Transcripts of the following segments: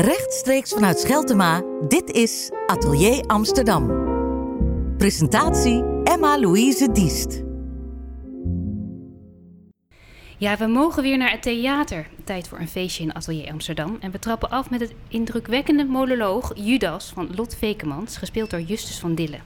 Rechtstreeks vanuit Scheltema, dit is Atelier Amsterdam. Presentatie Emma-Louise Diest. Ja, we mogen weer naar het theater. Tijd voor een feestje in Atelier Amsterdam. En we trappen af met het indrukwekkende monoloog Judas van Lot Vekemans, gespeeld door Justus van Dille.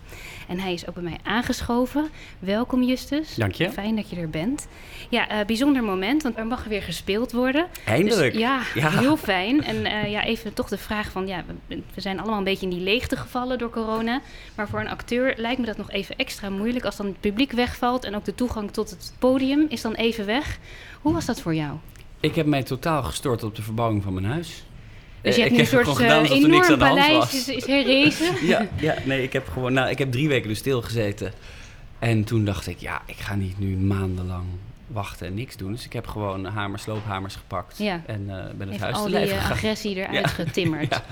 En hij is ook bij mij aangeschoven. Welkom Justus. Dank je. Fijn dat je er bent. Ja, uh, bijzonder moment, want er mag weer gespeeld worden. Eindelijk. Dus, ja, ja, heel fijn. En uh, ja, even toch de vraag van, ja, we, we, zijn allemaal een beetje in die leegte gevallen door corona. Maar voor een acteur lijkt me dat nog even extra moeilijk als dan het publiek wegvalt en ook de toegang tot het podium is dan even weg. Hoe was dat voor jou? Ik heb mij totaal gestort op de verbouwing van mijn huis. Dus je hebt een soort uh, enorm paleis is, is herrezen? ja, ja, nee, ik heb gewoon, nou, ik heb drie weken dus stilgezeten. En toen dacht ik, ja, ik ga niet nu maandenlang wachten en niks doen. Dus ik heb gewoon hamer, sloophamers gepakt ja. en uh, ben het huis al te die uh, agressie eruit ja. getimmerd. ja.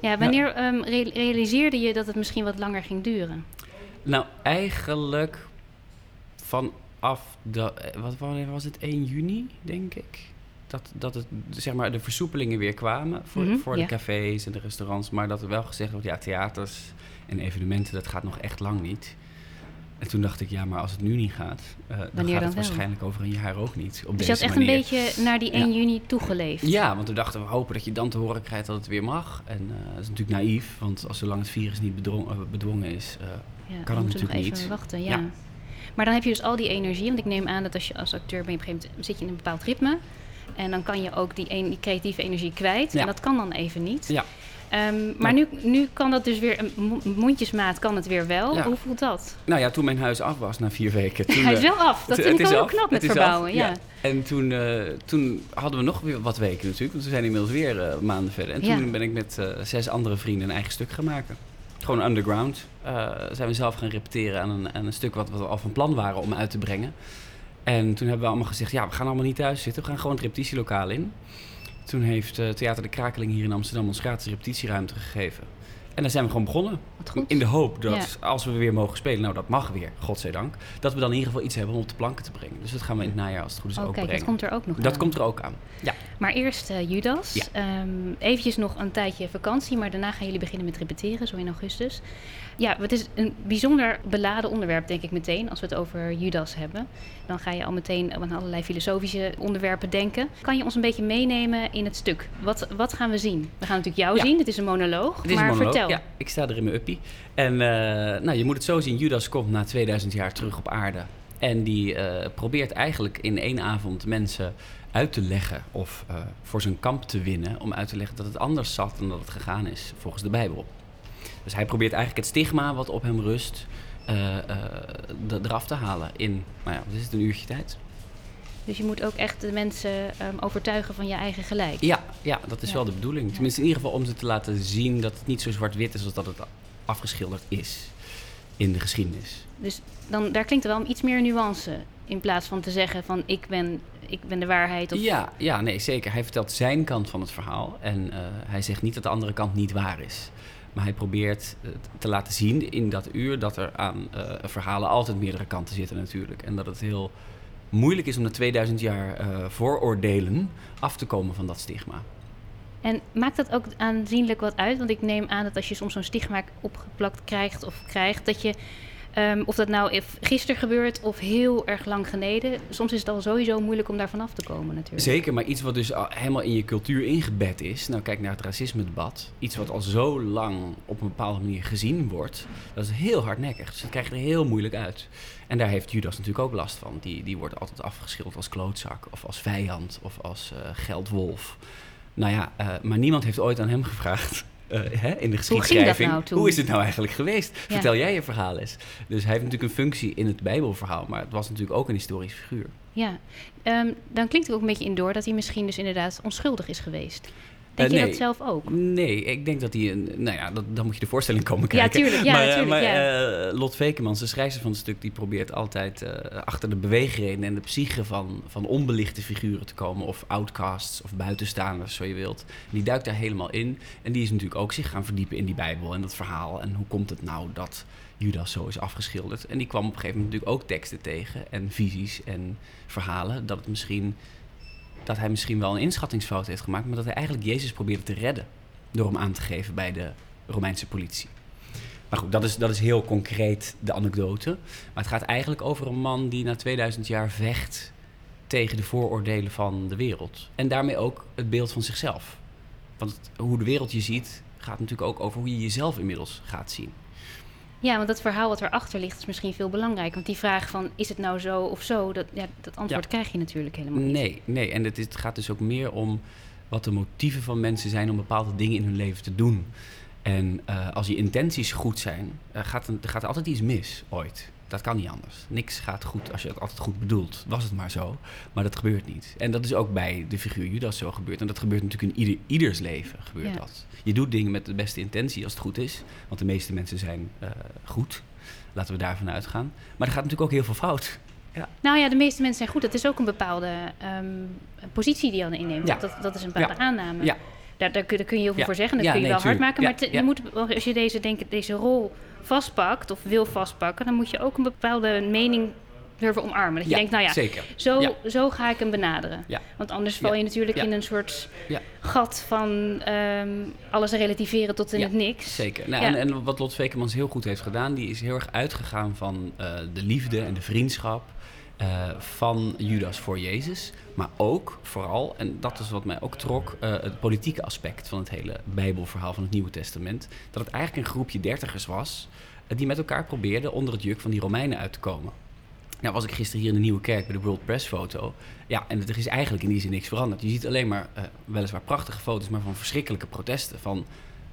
ja. wanneer um, re realiseerde je dat het misschien wat langer ging duren? Nou, eigenlijk vanaf de, wat was het, 1 juni, denk ik dat, dat het, zeg maar, de versoepelingen weer kwamen voor, mm -hmm, voor de ja. cafés en de restaurants. Maar dat er wel gezegd wordt, ja, theaters en evenementen, dat gaat nog echt lang niet. En toen dacht ik, ja, maar als het nu niet gaat, uh, dan Wanneer gaat dan het waarschijnlijk over een jaar ook niet. Op dus je had echt manier. een beetje naar die 1 ja. juni toegeleefd? Ja, want we dachten, we hopen dat je dan te horen krijgt dat het weer mag. En uh, dat is natuurlijk naïef, want als zolang het virus niet bedwongen, uh, bedwongen is, ja, kan het natuurlijk nog niet. even wachten, ja. ja. Maar dan heb je dus al die energie, want ik neem aan dat als je als acteur ben, op een gegeven moment zit je in een bepaald ritme. En dan kan je ook die, een, die creatieve energie kwijt. Ja. En dat kan dan even niet. Ja. Um, maar Nou. nu, nu kan dat dus weer, een mondjesmaat kan het weer wel. Ja. Hoe voelt dat? Nou ja, toen mijn huis af was na vier weken. Toen, Hij is eh, wel af. Dat vind ik wel af. knap met Het verbouwen. Ja. En toen, eh, toen hadden we nog weer wat weken natuurlijk. Want we zijn inmiddels weer eh, maanden verder. En toen Ja. ben ik met eh, zes andere vrienden een eigen stuk gaan maken. Gewoon underground. Eh, zijn we zelf gaan repeteren aan een, aan een stuk wat we al van plan waren om uit te brengen. En toen hebben we allemaal gezegd, ja, we gaan allemaal niet thuis zitten. We gaan gewoon het repetitielokaal in. Toen heeft eh, Theater de Krakeling hier in Amsterdam ons gratis repetitieruimte gegeven. En daar zijn we gewoon begonnen. Wat goed. In de hoop dat als we weer mogen spelen, nou dat mag weer, godzijdank, dat we dan in ieder geval iets hebben om op de planken te brengen. Dus dat gaan we in het najaar als het goed is Oh, ook kijk, brengen. dat komt er ook nog Dat aan. komt er ook aan. Ja. Maar eerst eh, Judas. Ja. Ehm, eventjes nog een tijdje vakantie, maar daarna gaan jullie beginnen met repeteren, zo in augustus. Ja, het is een bijzonder beladen onderwerp, denk ik meteen, als we het over Judas hebben. Dan ga je al meteen aan allerlei filosofische onderwerpen denken. Kan je ons een beetje meenemen in het stuk? Wat, wat gaan we zien? We gaan natuurlijk jou Ja. zien, het is een monoloog, is maar een monoloog. vertel. Ja, ik sta er in mijn uppie. En eh, nou, je moet het zo zien, Judas komt na 2000 jaar terug op aarde. En die eh, probeert eigenlijk in één avond mensen uit te leggen of eh, voor zijn kamp te winnen. Om uit te leggen dat het anders zat dan dat het gegaan is volgens de Bijbel. Dus hij probeert eigenlijk het stigma wat op hem rust eraf te halen in, nou ja, wat is het, een uurtje tijd? Dus je moet ook echt de mensen ehm, overtuigen van je eigen gelijk. Ja, ja dat is Ja. wel de bedoeling. Tenminste, in ieder geval om ze te laten zien dat het niet zo zwart-wit is als dat het afgeschilderd is in de geschiedenis. Dus dan, daar klinkt er wel iets meer nuance. In plaats van te zeggen van ik ben, ik ben de waarheid. Of, Ja, ja, nee, zeker. Hij vertelt zijn kant van het verhaal. En eh, hij zegt niet dat de andere kant niet waar is. Maar hij probeert eh, te laten zien in dat uur dat er aan eh, verhalen altijd meerdere kanten zitten natuurlijk. En dat het heel moeilijk is om na 2000 jaar eh, vooroordelen af te komen van dat stigma. En maakt dat ook aanzienlijk wat uit? Want ik neem aan dat als je soms zo'n stigma opgeplakt krijgt of krijgt, dat je, ehm, of dat nou gisteren gebeurt of heel erg lang geleden, soms is het al sowieso moeilijk om daar vanaf te komen natuurlijk. Zeker, maar iets wat dus al helemaal in je cultuur ingebed is. Nou, kijk naar het racisme-debat. Iets wat al zo lang op een bepaalde manier gezien wordt. Dat is heel hardnekkig. Dus dat krijg je er heel moeilijk uit. En daar heeft Judas natuurlijk ook last van. Die, die wordt altijd afgeschilderd als klootzak. Of als vijand. Of als eh, geldwolf. Nou ja, eh, maar niemand heeft ooit aan hem gevraagd. Eh, hè, in de geschiedschrijving. nou? Hoe is het nou eigenlijk geweest? Ja. Vertel jij je verhaal eens. Dus hij heeft natuurlijk een functie in het Bijbelverhaal. Maar het was natuurlijk ook een historisch figuur. Ja, Ehm, dan klinkt het ook een beetje in door dat hij misschien dus inderdaad onschuldig is geweest. Denk Eh, je nee. dat zelf ook? Nee, ik denk dat hij... een- Nou ja, dat, dan moet je de voorstelling komen Ja, kijken. tuurlijk, ja, maar eh, tuurlijk, maar ja. eh, Lot Vekemans, de schrijver van het stuk... die probeert altijd achter de beweegredenen en de psyche van, van onbelichte figuren te komen... of outcasts of buitenstaanders, zo je wilt. En die duikt daar helemaal in. En die is natuurlijk ook zich gaan verdiepen in die Bijbel en dat verhaal. En hoe komt het nou dat Judas zo is afgeschilderd? En die kwam op een gegeven moment natuurlijk ook teksten tegen... en visies en verhalen... dat het misschien dat hij misschien wel een inschattingsfout heeft gemaakt, maar dat hij eigenlijk Jezus probeerde te redden. door hem aan te geven bij de Romeinse politie. Maar goed, dat is, dat is heel concreet de anekdote. Maar het gaat eigenlijk over een man die na 2000 jaar vecht tegen de vooroordelen van de wereld. En daarmee ook het beeld van zichzelf. Want hoe de wereld je ziet, gaat natuurlijk ook over hoe je jezelf inmiddels gaat zien. Ja, want dat verhaal wat erachter ligt is misschien veel belangrijker. Want die vraag van is het nou zo of zo, dat, ja, dat antwoord krijg je natuurlijk helemaal niet. Nee, nee. en het, het gaat dus ook meer om wat de motieven van mensen zijn om bepaalde dingen in hun leven te doen. En uh, als je intenties goed zijn, uh, gaat, er, gaat er altijd iets mis, ooit. Dat kan niet anders. Niks gaat goed als je het altijd goed bedoelt. Was het maar zo. Maar dat gebeurt niet. En dat is ook bij de figuur Judas zo gebeurd. En dat gebeurt natuurlijk in ieder, ieders leven. Gebeurt Ja. dat. Je doet dingen met de beste intentie als het goed is. Want de meeste mensen zijn uh, goed. Laten we daarvan uitgaan. Maar er gaat natuurlijk ook heel veel fout. Ja. Nou ja, de meeste mensen zijn goed. Het is ook een bepaalde um, positie die je dan inneemt. Ja. Dat, dat is een bepaalde aanname. Ja. Daar, daar, kun, daar kun je heel veel Ja. voor zeggen. Dat Ja, kun je nee, wel hard maken. Maar te- je moet, als je deze, denk, deze rol vastpakt of wil vastpakken... dan moet je ook een bepaalde mening durven omarmen. Dat je denkt, nou ja, zeker. zo, zo ga ik hem benaderen. Want anders val je natuurlijk in een soort gat van ehm, alles relativeren tot in het niks. Zeker. Nou, en, en wat Lot Vekemans heel goed heeft gedaan, die is heel erg uitgegaan van eh, de liefde en de vriendschap eh, van Judas voor Jezus. Maar ook, vooral, en dat is wat mij ook trok, eh, het politieke aspect van het hele Bijbelverhaal van het Nieuwe Testament. Dat het eigenlijk een groepje dertigers was eh, die met elkaar probeerden onder het juk van die Romeinen uit te komen. Nou was ik gisteren hier in de Nieuwe Kerk bij de World Press foto. Ja, en er is eigenlijk in die zin niks veranderd. Je ziet alleen maar, weliswaar prachtige foto's, maar van verschrikkelijke protesten. Van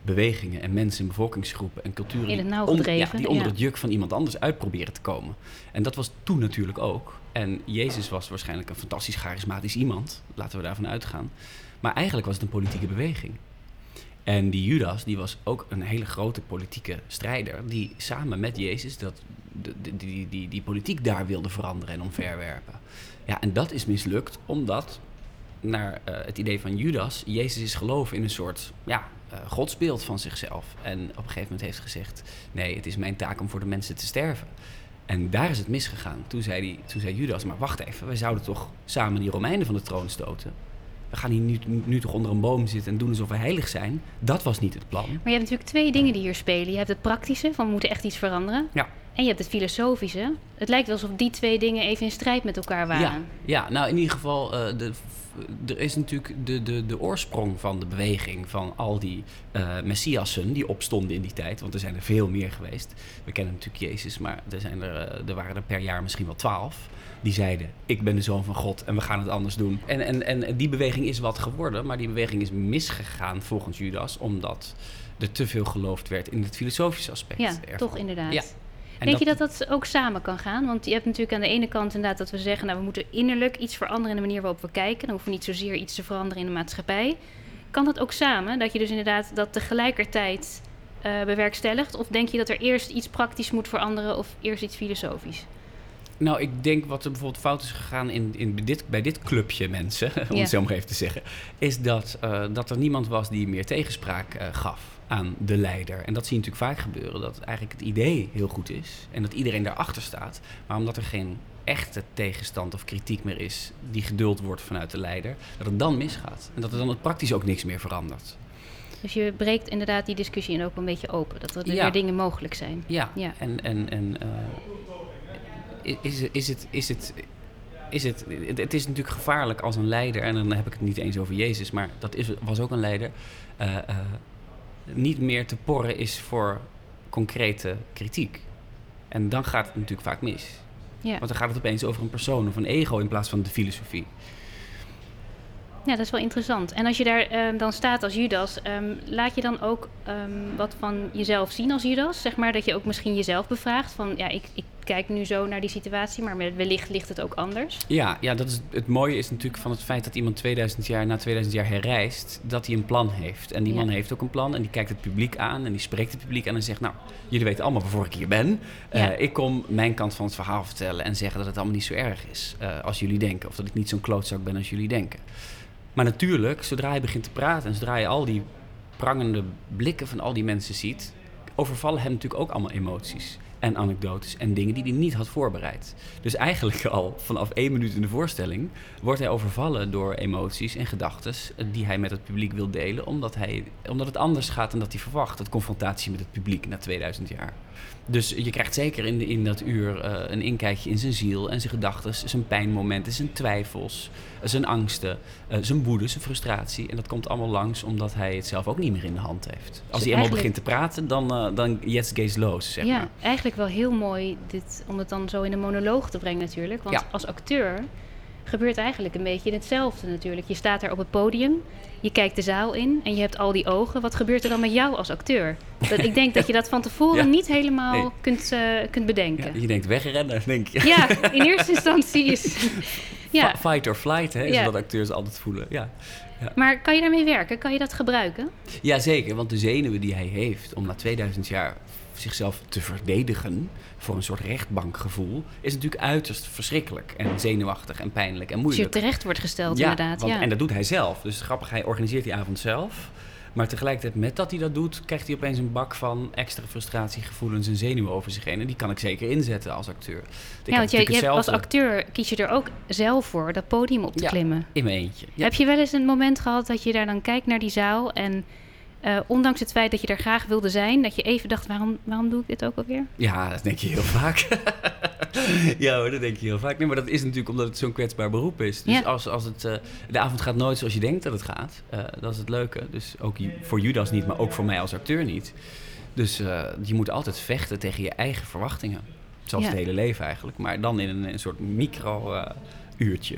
bewegingen en mensen en bevolkingsgroepen en culturen... In het die onder- ja, die onder ja. het juk van iemand anders uit proberen te komen. En dat was toen natuurlijk ook. En Jezus was waarschijnlijk een fantastisch charismatisch iemand. Laten we daarvan uitgaan. Maar eigenlijk was het een politieke beweging. En die Judas, die was ook een hele grote politieke strijder... die samen met Jezus dat, die, die, die politiek daar wilde veranderen en omverwerpen. Ja, en dat is mislukt omdat, naar eh, het idee van Judas... Jezus is geloven in een soort ja, eh, godsbeeld van zichzelf. En op een gegeven moment heeft gezegd... nee, het is mijn taak om voor de mensen te sterven. En daar is het misgegaan. Toen zei, die, toen zei Judas, maar wacht even... wij zouden toch samen die Romeinen van de troon stoten... We gaan hier nu, nu toch onder een boom zitten en doen alsof we heilig zijn. Dat was niet het plan. Maar je hebt natuurlijk twee dingen die hier spelen. Je hebt het praktische, van we moeten echt iets veranderen. Ja. En je hebt het filosofische. Het lijkt wel alsof die twee dingen even in strijd met elkaar waren. Ja, ja, nou in ieder geval, eh, de, er is natuurlijk de, de, de oorsprong van de beweging van al die eh messiassen die opstonden in die tijd. Want er zijn er veel meer geweest. We kennen natuurlijk Jezus, maar er, zijn er, eh, er waren er per jaar misschien wel twaalf. Die zeiden, ik ben de zoon van God en we gaan het anders doen. En, en, en die beweging is wat geworden, maar die beweging is misgegaan volgens Judas. Omdat er te veel geloofd werd in het filosofische aspect. Ja, ervan. toch inderdaad. Ja. En Denk je dat dat ook samen kan gaan? Want je hebt natuurlijk aan de ene kant inderdaad dat we zeggen... nou, we moeten innerlijk iets veranderen in de manier waarop we kijken. Dan hoeven we niet zozeer iets te veranderen in de maatschappij. Kan dat ook samen? Dat je dus inderdaad dat tegelijkertijd eh, bewerkstelligt? Of denk je dat er eerst iets praktisch moet veranderen of eerst iets filosofisch? Nou, ik denk wat er bijvoorbeeld fout is gegaan in, in dit, bij dit clubje mensen, om Ja. het zo maar even te zeggen, is dat, eh, dat er niemand was die meer tegenspraak eh, gaf aan de leider. En dat zie je natuurlijk vaak gebeuren, dat eigenlijk het idee heel goed is en dat iedereen daarachter staat, maar omdat er geen echte tegenstand of kritiek meer is die geduld wordt vanuit de leider, dat het dan misgaat. En dat er dan het praktisch ook niks meer verandert. Dus je breekt inderdaad die discussie in ook een beetje open. Dat er Ja. weer dingen mogelijk zijn. Ja, Ja. en, en, en eh, is, is het... Is het is het, het, het is natuurlijk gevaarlijk als een leider, en dan heb ik het niet eens over Jezus, maar dat is, was ook een leider, eh, eh, niet meer te porren is voor concrete kritiek. En dan gaat het natuurlijk vaak mis. Ja. Want dan gaat het opeens over een persoon of een ego in plaats van de filosofie. Ja, dat is wel interessant. En als je daar ehm, dan staat als Judas, ehm, laat je dan ook ehm, wat van jezelf zien als Judas? Zeg maar dat je ook misschien jezelf bevraagt van, ja, ik, ik kijk nu zo naar die situatie, maar wellicht ligt het ook anders. Ja, ja dat is, het mooie is natuurlijk van het feit dat iemand 2000 jaar na 2000 jaar herreist, dat hij een plan heeft. En die Ja. man heeft ook een plan en die kijkt het publiek aan en die spreekt het publiek aan en zegt, nou, jullie weten allemaal waarvoor ik hier ben. Eh, ik kom mijn kant van het verhaal vertellen en zeggen dat het allemaal niet zo erg is eh, als jullie denken. Of dat ik niet zo'n klootzak ben als jullie denken. Maar natuurlijk, zodra je begint te praten en zodra je al die prangende blikken van al die mensen ziet, overvallen hem natuurlijk ook allemaal emoties. En anekdotes en dingen die hij niet had voorbereid. Dus eigenlijk al vanaf één minuut in de voorstelling wordt hij overvallen door emoties en gedachten die hij met het publiek wil delen, omdat, hij, omdat het anders gaat dan dat hij verwacht. Het confrontatie met het publiek na 2000 jaar. Dus je krijgt zeker in, de, in dat uur uh, een inkijkje in zijn ziel en zijn gedachten, zijn pijnmomenten, zijn twijfels, zijn angsten, uh, zijn woede, zijn frustratie. En dat komt allemaal langs omdat hij het zelf ook niet meer in de hand heeft. Als hij eenmaal begint te praten, dan, uh, dan Jets gaze los, zeg ja, maar. eigenlijk wel heel mooi dit, om het dan zo in een monoloog te brengen natuurlijk. Want Ja. als acteur gebeurt eigenlijk een beetje hetzelfde natuurlijk. Je staat daar op het podium, je kijkt de zaal in en je hebt al die ogen. Wat gebeurt er dan met jou als acteur? Dat, ik denk dat je dat van tevoren Ja. niet helemaal Nee. kunt, eh, kunt bedenken. Ja, je denkt wegrennen, denk je. Ja, in eerste instantie is. Ja, Fi- Fight or flight, hè, is Ja. wat acteurs altijd voelen. Ja. maar kan je daarmee werken? Kan je dat gebruiken? Jazeker, want de zenuwen die hij heeft om na 2000 jaar zichzelf te verdedigen voor een soort rechtbankgevoel, is natuurlijk uiterst verschrikkelijk en zenuwachtig en pijnlijk en Als je moeilijk. terecht wordt gesteld, ja, inderdaad. want- ja. en dat doet hij zelf. Dus grappig, hij organiseert die avond zelf. Maar tegelijkertijd, met dat hij dat doet, krijgt hij opeens een bak van extra frustratie, gevoelens en zenuwen over zich heen. En die kan ik zeker inzetten als acteur. Ik ja, want je, als acteur kies je er ook zelf voor dat podium op te Ja. klimmen. in mijn eentje. Ja. Heb je wel eens een moment gehad dat je daar dan kijkt naar die zaal en eh, ondanks het feit dat je daar graag wilde zijn, dat je even dacht, waarom, waarom doe ik dit ook alweer? Ja, dat denk je heel vaak. ja hoor, dat denk je heel vaak. Nee, maar dat is natuurlijk omdat het zo'n kwetsbaar beroep is. Dus Ja. als, als het, eh, de avond gaat nooit zoals je denkt dat het gaat. Eh, dat is het leuke. Dus ook voor Judas niet, maar ook voor mij als acteur niet. Dus je moet altijd vechten tegen je eigen verwachtingen. Zoals Ja. het hele leven eigenlijk. Maar dan in een, een soort micro-uurtje.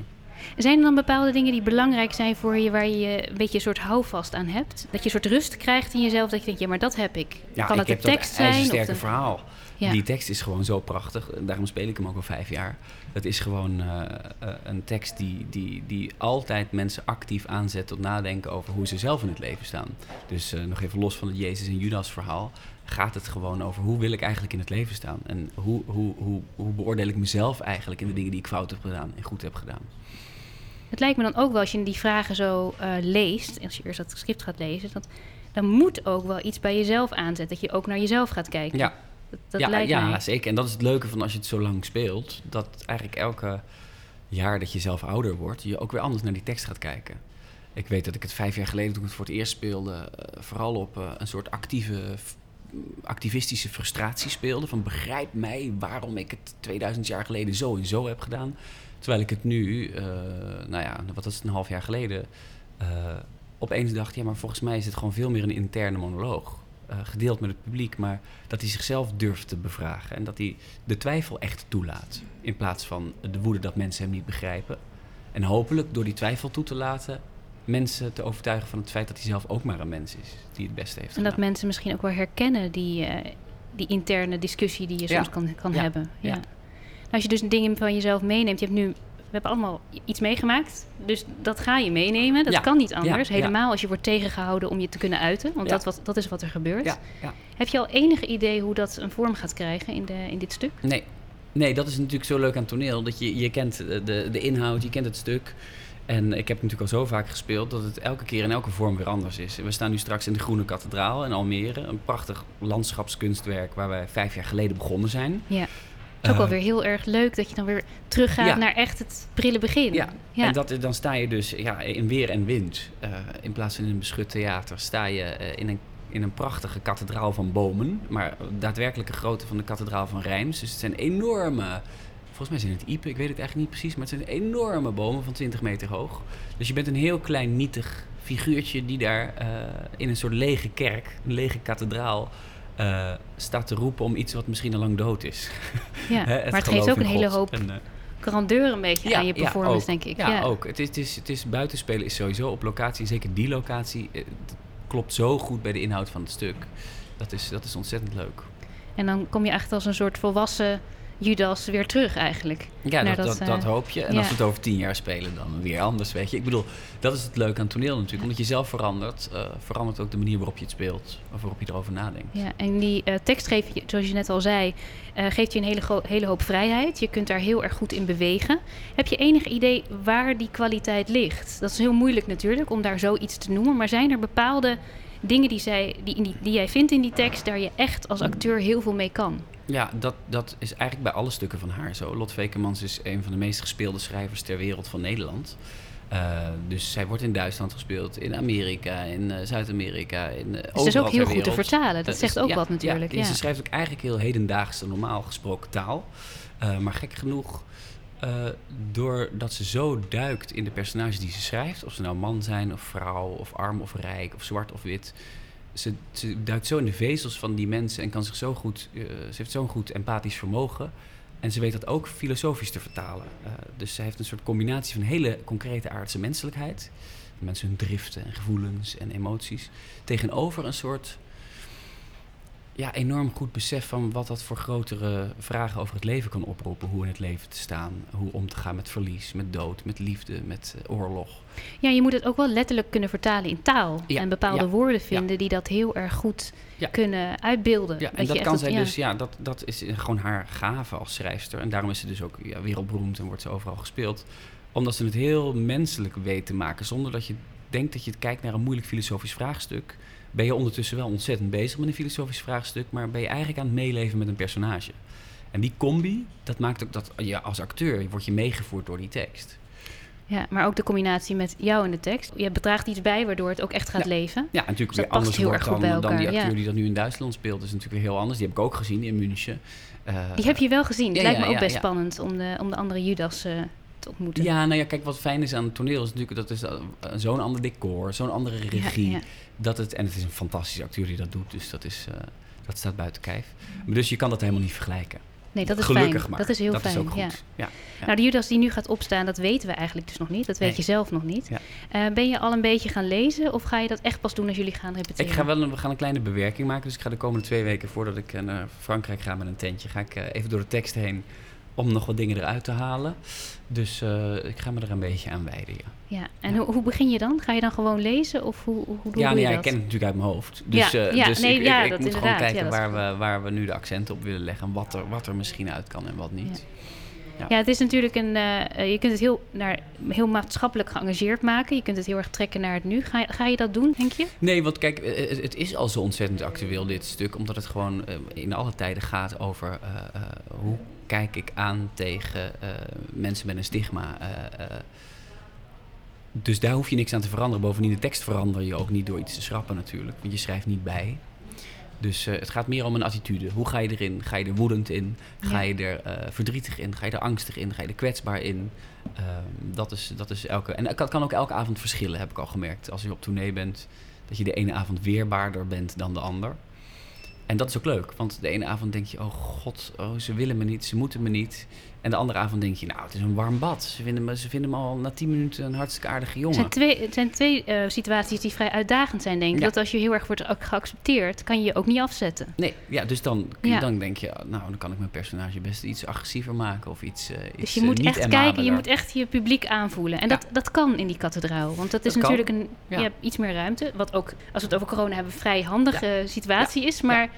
Zijn er dan bepaalde dingen die belangrijk zijn voor je, waar je een beetje een soort houvast aan hebt? Dat je een soort rust krijgt in jezelf, dat je denkt, ja, maar dat heb ik. ja, kan ik het de dat tekst zijn? Of de... verhaal. Ja. Die tekst is gewoon zo prachtig. Daarom speel ik hem ook al vijf jaar. Het is gewoon eh, eh, een tekst die, die, die altijd mensen actief aanzet tot nadenken over hoe ze zelf in het leven staan. Dus eh, nog even los van het Jezus en Judas verhaal. Gaat het gewoon over hoe wil ik eigenlijk in het leven staan? En hoe, hoe, hoe, hoe beoordeel ik mezelf eigenlijk in de dingen die ik fout heb gedaan en goed heb gedaan? Het lijkt me dan ook wel, als je die vragen zo eh, leest, als je eerst dat script gaat lezen, dat, dan moet ook wel iets bij jezelf aanzetten. Dat je ook naar jezelf gaat kijken. Ja, Dat, dat ja, lijkt ja mij. zeker. En dat is het leuke van als je het zo lang speelt. Dat eigenlijk elke jaar dat je zelf ouder wordt, je ook weer anders naar die tekst gaat kijken. Ik weet dat ik het vijf jaar geleden, toen ik het voor het eerst speelde, eh, vooral op eh, een soort actieve, activistische frustratie speelde. Van begrijp mij waarom ik het 2000 jaar geleden zo en zo heb gedaan. Terwijl ik het nu, eh, nou ja, wat is het, een half jaar geleden, eh, opeens dacht, ja, maar volgens mij is het gewoon veel meer een interne monoloog. eh, gedeeld met het publiek, maar dat hij zichzelf durft te bevragen. En dat hij de twijfel echt toelaat. In plaats van de woede dat mensen hem niet begrijpen. En hopelijk door die twijfel toe te laten, mensen te overtuigen van het feit dat hij zelf ook maar een mens is. Die het beste heeft En dat mensen misschien ook wel herkennen die, die interne discussie die je Ja. soms kan, kan Ja. hebben. Ja. Ja. Als je dus dingen van jezelf meeneemt, je hebt nu, we hebben allemaal iets meegemaakt, dus dat ga je meenemen. Dat Ja. kan niet anders. Ja. Helemaal als je wordt tegengehouden om je te kunnen uiten, want dat, wat, dat is wat er gebeurt. Ja, ja. Heb je al enige idee hoe dat een vorm gaat krijgen in, de, in dit stuk? Nee. nee, dat is natuurlijk zo leuk aan toneel. Dat je, je kent de, de, de inhoud, je kent het stuk. En ik heb natuurlijk al zo vaak gespeeld dat het elke keer in elke vorm weer anders is. We staan nu straks in de Groene Kathedraal in Almere. Een prachtig landschapskunstwerk waar wij vijf jaar geleden begonnen zijn. Ja. Het is ook wel Eh, weer heel erg leuk dat je dan weer teruggaat Ja. naar echt het prille begin. Ja, Ja. en dat, dan sta je dus ja, in weer en wind. Eh, in plaats van in een beschut theater sta je eh, in, een, in een prachtige kathedraal van bomen. Maar daadwerkelijke grootte van de kathedraal van Rijms. Dus het zijn enorme... Volgens mij zijn het iepen, ik weet het eigenlijk niet precies. Maar het zijn enorme bomen van 20 meter hoog. Dus je bent een heel klein nietig figuurtje die daar eh, in een soort lege kerk, een lege kathedraal... eh, staat te roepen om iets wat misschien al lang dood is. Ja. Maar het geeft ook een hele hoop En, eh, grandeur een beetje aan je performance, denk ik. Ja, ook. Het is, het, is, het is buitenspelen is sowieso op locatie, en zeker die locatie, eh, klopt zo goed bij de inhoud van het stuk. Dat is, dat is ontzettend leuk. En dan kom je echt als een soort volwassen Judas weer terug eigenlijk. Ja, dat, dat, eh, hoop je. En ja. als we het over tien jaar spelen, dan weer anders, weet je. Ik bedoel, dat is het leuke aan toneel natuurlijk. Omdat je zelf verandert, eh, verandert ook de manier waarop je het speelt. Of waarop je erover nadenkt. Ja, en die eh, tekst geeft je, zoals je net al zei, geeft je een hele, hele hoop vrijheid. Je kunt daar heel erg goed in bewegen. Heb je enig idee waar die kwaliteit ligt? Dat is heel moeilijk natuurlijk om daar zoiets te noemen. Maar zijn er bepaalde dingen die, zij, die, in die, die jij vindt in die tekst, daar je echt als acteur heel veel mee kan. Ja, dat, dat is eigenlijk bij alle stukken van haar zo. Lot Vekemans is een van de meest gespeelde schrijvers ter wereld van Nederland. Uh, dus zij wordt in Duitsland gespeeld, in Amerika, in uh, Zuid-Amerika, in uh, dus is ook heel goed te vertalen. Dat zegt ook ja, wat natuurlijk. Ja, Ze schrijft ook eigenlijk heel hedendaagse, normaal gesproken taal. maar gek genoeg, doordat ze zo duikt in de personages die ze schrijft... of ze nou man zijn of vrouw of arm of rijk of zwart of wit... Ze, ze duikt zo in de vezels van die mensen en kan zich zo goed... ze heeft zo'n goed empathisch vermogen... En ze weet dat ook filosofisch te vertalen. Uh, dus ze heeft een soort combinatie van hele concrete aardse menselijkheid. Mensen hun driften en gevoelens en emoties. Tegenover een soort ja, enorm goed besef van wat dat voor grotere vragen over het leven kan oproepen. Hoe in het leven te staan, hoe om te gaan met verlies, met dood, met liefde, met uh, oorlog. Ja, je moet het ook wel letterlijk kunnen vertalen in taal. Ja, en bepaalde ja, woorden vinden ja. die dat heel erg goed kunnen uitbeelden. Ja, en dat, kan zij dus, ja, dat, dat is gewoon haar gave als schrijfster. En daarom is ze dus ook wereldberoemd en wordt ze overal gespeeld. Omdat ze het heel menselijk weet te maken, zonder dat je denkt dat je kijkt naar een moeilijk filosofisch vraagstuk ben je ondertussen wel ontzettend bezig met een filosofisch vraagstuk, maar ben je eigenlijk aan het meeleven met een personage. En die combi, dat maakt ook dat je als acteur word je meegevoerd door die tekst. Ja, maar ook de combinatie met jou in de tekst. Je bedraagt iets bij waardoor het ook echt gaat ja. leven. Ja, natuurlijk dus weer anders heel wordt dan, dan die acteur ja. die dat nu in Duitsland speelt. Dat is natuurlijk weer heel anders. Die heb ik ook gezien in München. Uh, die heb je wel gezien. Het lijkt me ook best spannend om de, om de andere Judas uh, te ontmoeten. Ja, nou ja, kijk, wat fijn is aan het toneel is natuurlijk... dat is uh, zo'n ander decor, zo'n andere regie. Dat het, en het is een fantastische acteur die dat doet. Dus dat, is, dat staat buiten kijf. Maar dus je kan dat helemaal niet vergelijken. Nee, dat is Gelukkig fijn. maar. Dat is heel dat fijn. Is ook goed. Ja. Ja. ja. Nou, de Judas die nu gaat opstaan, dat weten we eigenlijk dus nog niet. Dat weet Nee. je zelf nog niet. Uh, ben je al een beetje gaan lezen of ga je dat echt pas doen als jullie gaan repeteren? Ik ga wel een, we gaan een kleine bewerking maken. Dus ik ga de komende twee weken voordat ik naar Frankrijk ga met een tentje, ga ik uh, even door de tekst heen om nog wat dingen eruit te halen. Dus uh, ik ga me er een beetje aan wijden. Ja. Ja, en Hoe, hoe begin je dan? Ga je dan gewoon lezen of hoe, hoe, hoe ja, doe nee, ja, dat? ik ken het natuurlijk uit mijn hoofd. Dus, Ja, uh, ja, dus nee, ik, ja, ik, dat ik moet gewoon kijken Ja, dat waar, we, waar we nu de accenten op willen leggen. En wat er, wat er misschien uit kan en wat niet. Ja. Ja, het is natuurlijk een. Uh, je kunt het heel, naar, heel maatschappelijk geëngageerd maken. Je kunt het heel erg trekken naar het nu. Ga, ga je dat doen, denk je? Nee, want kijk, het, het, is al zo ontzettend actueel, dit stuk. Omdat het gewoon uh, in alle tijden gaat over uh, hoe kijk ik aan tegen mensen met een stigma. dus daar hoef je niks aan te veranderen. Bovendien, de tekst verander je ook niet door iets te schrappen natuurlijk. Want je schrijft niet bij. Dus uh, het gaat meer om een attitude. Hoe ga je erin? Ga je er woedend in? Ga je er uh, verdrietig in? Ga je er angstig in? Ga je er kwetsbaar in? Uh, dat, is, dat is elke. En dat kan ook elke avond verschillen, heb ik al gemerkt. Als je op tournee bent, dat je de ene avond weerbaarder bent dan de ander. En dat is ook leuk, want de ene avond denk je: oh god, oh, ze willen me niet, ze moeten me niet. En de andere avond denk je, nou, het is een warm bad. Ze vinden me, ze vinden me al na tien minuten een hartstikke aardige jongen. Het zijn twee, het zijn twee uh, situaties die vrij uitdagend zijn, denk ik. Ja. Dat als je heel erg wordt geaccepteerd, kan je je ook niet afzetten. Nee, ja, dus dan, Ja. dan denk je, nou, dan kan ik mijn personage best iets agressiever maken of iets. eh, iets Dus je eh, moet echt kijken, je moet echt je publiek aanvoelen. En Ja. dat, dat kan in die kathedraal. Want dat is Dat kan. natuurlijk een, je hebt iets meer ruimte. Wat ook, als we het over corona hebben, vrij handige situatie is. Maar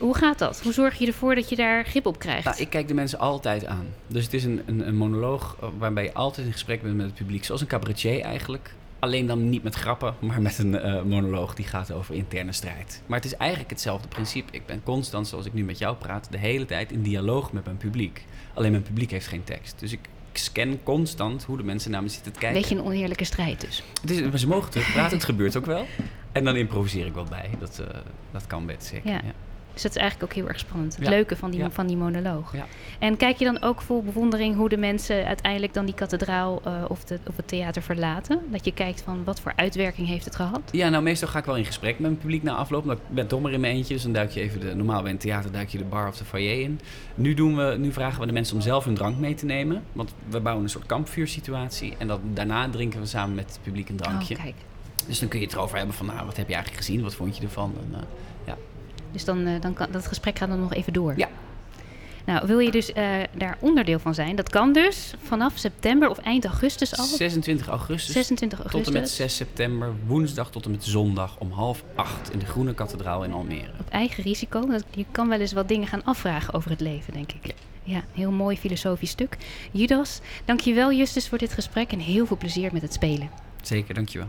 hoe gaat dat? Hoe zorg je ervoor dat je daar grip op krijgt? Nou, ik kijk de mensen altijd aan. Dus het is een, een, een monoloog eh, waarbij je altijd in gesprek bent met het publiek. Zoals een cabaretier eigenlijk. Alleen dan niet met grappen, maar met een eh, monoloog die gaat over interne strijd. Maar het is eigenlijk hetzelfde principe. Ik ben constant, zoals ik nu met jou praat, de hele tijd in dialoog met mijn publiek. Alleen mijn publiek heeft geen tekst. Dus ik scan constant hoe de mensen naar me zitten te kijken. Beetje een oneerlijke strijd dus. Het is, maar ze mogen terug praten, het gebeurt ook wel. En dan improviseer ik wat bij. Dat, eh, dat kan best zeker. Ja. Ja. Dus dat is eigenlijk ook heel erg spannend. Het Ja. leuke van die, Ja. van die monoloog. Ja. En kijk je dan ook vol bewondering hoe de mensen uiteindelijk dan die kathedraal eh, of, de, of het theater verlaten? Dat je kijkt van wat voor uitwerking heeft het gehad? Ja, nou meestal ga ik wel in gesprek met mijn publiek na afloop. Maar ik ben maar in mijn eentje, dus dan duik je even de... Normaal bij een theater duik je de bar of de foyer in. Nu, doen we, nu vragen we de mensen om zelf hun drank mee te nemen. Want we bouwen een soort kampvuursituatie. En dat, daarna drinken we samen met het publiek een drankje. Oh, kijk. Dus dan kun je het erover hebben van, nou, wat heb je eigenlijk gezien? Wat vond je ervan? En, eh, ja. Dus dan, eh, dan kan dat gesprek gaat dan nog even door. Ja. Nou, wil je dus eh, daar onderdeel van zijn? Dat kan dus vanaf september of eind augustus al. 26 augustus 26 tot augustus. en met 6 september, woensdag tot en met zondag om half acht in de Groene Kathedraal in Almere. Op eigen risico. Dat- Je kan wel eens wat dingen gaan afvragen over het leven, denk ik. Ja. Ja, heel mooi filosofisch stuk. Judas, dankjewel Justus voor dit gesprek en heel veel plezier met het spelen. Zeker, dankjewel.